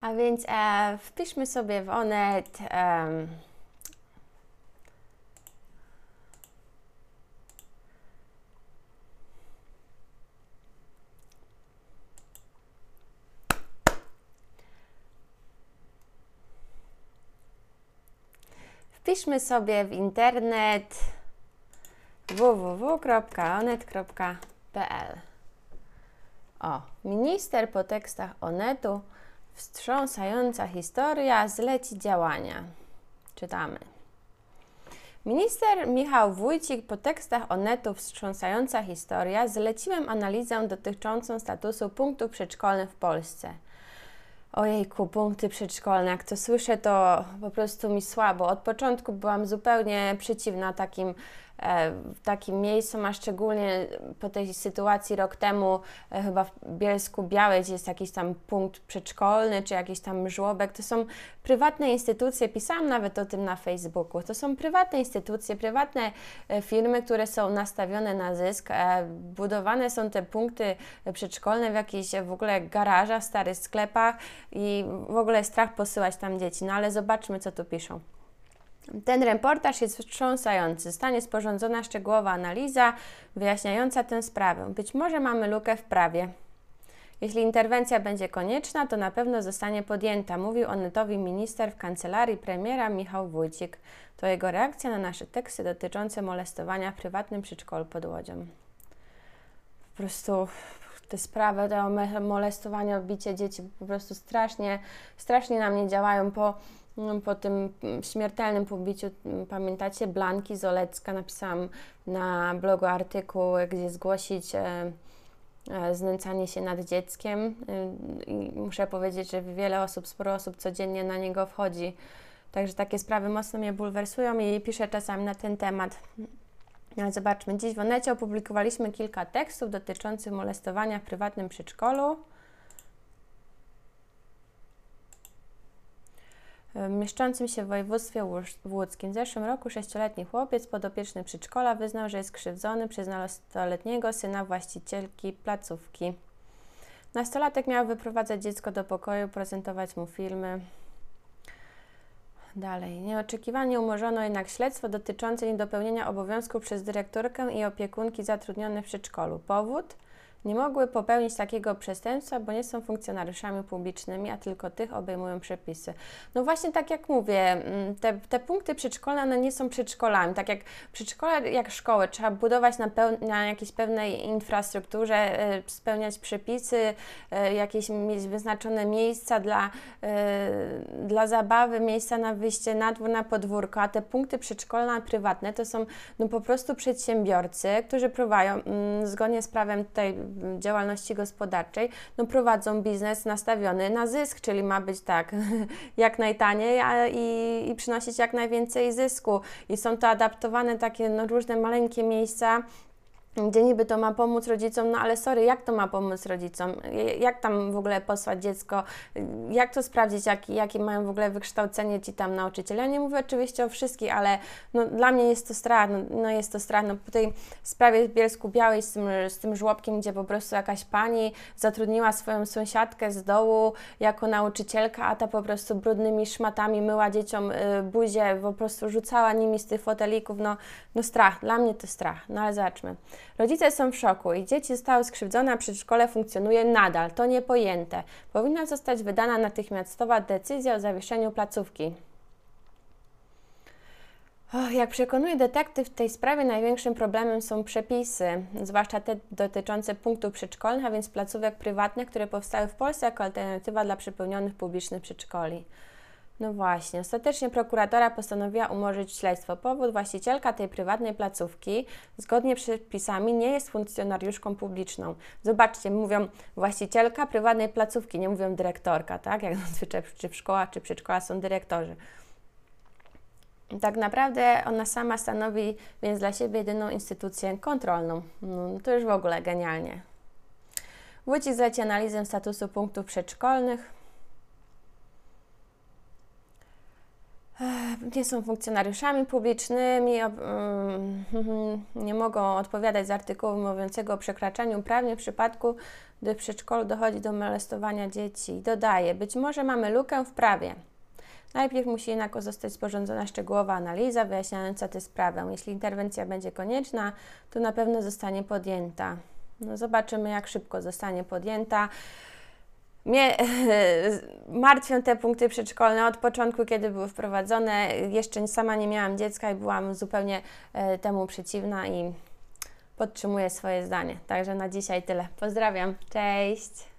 A więc e, wpiszmy sobie w Onet em, wpiszmy sobie w internet www.onet.pl O, minister po tekstach Onetu Wstrząsająca historia zleci działania. Czytamy. Minister Michał Wójcik po tekstach Onetu Wstrząsająca historia zleciłem analizę dotyczącą statusu punktów przedszkolnych w Polsce. Ojejku, punkty przedszkolne, jak to słyszę, to po prostu mi słabo. Od początku byłam zupełnie przeciwna takim w takim miejscu, a szczególnie po tej sytuacji rok temu e, chyba w Bielsku Białej, gdzie jest jakiś tam punkt przedszkolny, czy jakiś tam żłobek, to są prywatne instytucje, pisałam nawet o tym na Facebooku, to są prywatne instytucje, prywatne e, firmy, które są nastawione na zysk, budowane są te punkty przedszkolne w jakichś w ogóle garażach, starych sklepach i w ogóle strach posyłać tam dzieci, no ale zobaczmy, co tu piszą. Ten reportaż jest wstrząsający. Zostanie sporządzona szczegółowa analiza wyjaśniająca tę sprawę. Być może mamy lukę w prawie. Jeśli interwencja będzie konieczna, to na pewno zostanie podjęta, mówił onetowi minister w kancelarii premiera Michał Wójcik. To jego reakcja na nasze teksty dotyczące molestowania w prywatnym przedszkolu pod Łodzią. Po prostu te sprawy o molestowania, bicie dzieci po prostu strasznie, strasznie na mnie działają po po tym śmiertelnym pobiciu, pamiętacie, Blanki Zolecka, napisałam na blogu artykuł, gdzie zgłosić e, e, znęcanie się nad dzieckiem e, i muszę powiedzieć, że wiele osób, sporo osób codziennie na niego wchodzi. Także takie sprawy mocno mnie bulwersują i piszę czasami na ten temat. Zobaczmy, dziś w Onecie opublikowaliśmy kilka tekstów dotyczących molestowania w prywatnym przedszkolu. Mieszczącym się w województwie łódzkim. W zeszłym roku sześcioletni chłopiec podopieczny przedszkola wyznał, że jest krzywdzony przez nastoletniego syna właścicielki placówki. Nastolatek miał wyprowadzać dziecko do pokoju, prezentować mu filmy. Dalej. Nieoczekiwanie umorzono jednak śledztwo dotyczące niedopełnienia obowiązków przez dyrektorkę i opiekunki zatrudnione w przedszkolu. Powód? Nie mogły popełnić takiego przestępstwa, bo nie są funkcjonariuszami publicznymi, a tylko tych obejmują przepisy. No właśnie tak jak mówię, mm, te, te punkty przedszkolne one nie są przedszkolami. Tak jak przedszkole, jak szkoły, trzeba budować na, peł, na jakiejś pewnej infrastrukturze, e, spełniać przepisy, e, jakieś mieć wyznaczone miejsca dla, e, dla zabawy, miejsca na wyjście na dwór, na podwórko, a te punkty przedszkolne prywatne to są no, po prostu przedsiębiorcy, którzy próbują mm, zgodnie z prawem tutaj działalności gospodarczej, no prowadzą biznes nastawiony na zysk, czyli ma być tak jak najtaniej a, i, i przynosić jak najwięcej zysku. I są to adaptowane takie no, różne maleńkie miejsca, gdzie niby to ma pomóc rodzicom, no ale sorry, jak to ma pomóc rodzicom? Jak tam w ogóle posłać dziecko? Jak to sprawdzić, jak, jakie mają w ogóle wykształcenie ci tam nauczyciele? Ja nie mówię oczywiście o wszystkich, ale no, dla mnie jest to strach, no, no jest to strach. No, po tej sprawie w Bielsku Białej z tym, z tym żłobkiem, gdzie po prostu jakaś pani zatrudniła swoją sąsiadkę z dołu jako nauczycielka, a ta po prostu brudnymi szmatami myła dzieciom y, buzię, po prostu rzucała nimi z tych fotelików, no, no strach, dla mnie to strach, no ale zobaczmy. Rodzice są w szoku i dzieci zostały skrzywdzone, a przedszkole funkcjonuje nadal. To niepojęte. Powinna zostać wydana natychmiastowa decyzja o zawieszeniu placówki. Jak przekonuje detektyw, w tej sprawie największym problemem są przepisy, zwłaszcza te dotyczące punktów przedszkolnych, a więc placówek prywatnych, które powstały w Polsce jako alternatywa dla przepełnionych publicznych przedszkoli. No właśnie, ostatecznie prokuratora postanowiła umorzyć śledztwo. Powód właścicielka tej prywatnej placówki zgodnie z przepisami nie jest funkcjonariuszką publiczną. Zobaczcie, mówią właścicielka prywatnej placówki, nie mówią dyrektorka, tak? Jak zazwyczaj czy w szkołach, czy przedszkola są dyrektorzy. Tak naprawdę ona sama stanowi więc dla siebie jedyną instytucję kontrolną. No, to już w ogóle genialnie. Wójcik zleci analizę statusu punktów przedszkolnych, nie są funkcjonariuszami publicznymi, mm, nie mogą odpowiadać z artykułu mówiącego o przekraczaniu prawnie w przypadku, gdy w przedszkolu dochodzi do molestowania dzieci. Dodaje, być może mamy lukę w prawie. Najpierw musi jednak zostać sporządzona szczegółowa analiza wyjaśniająca tę sprawę. Jeśli interwencja będzie konieczna, to na pewno zostanie podjęta. No zobaczymy, jak szybko zostanie podjęta. Mnie martwią te punkty przedszkolne od początku, kiedy były wprowadzone. Jeszcze sama nie miałam dziecka i byłam zupełnie e, temu przeciwna i podtrzymuję swoje zdanie. Także na dzisiaj tyle. Pozdrawiam. Cześć.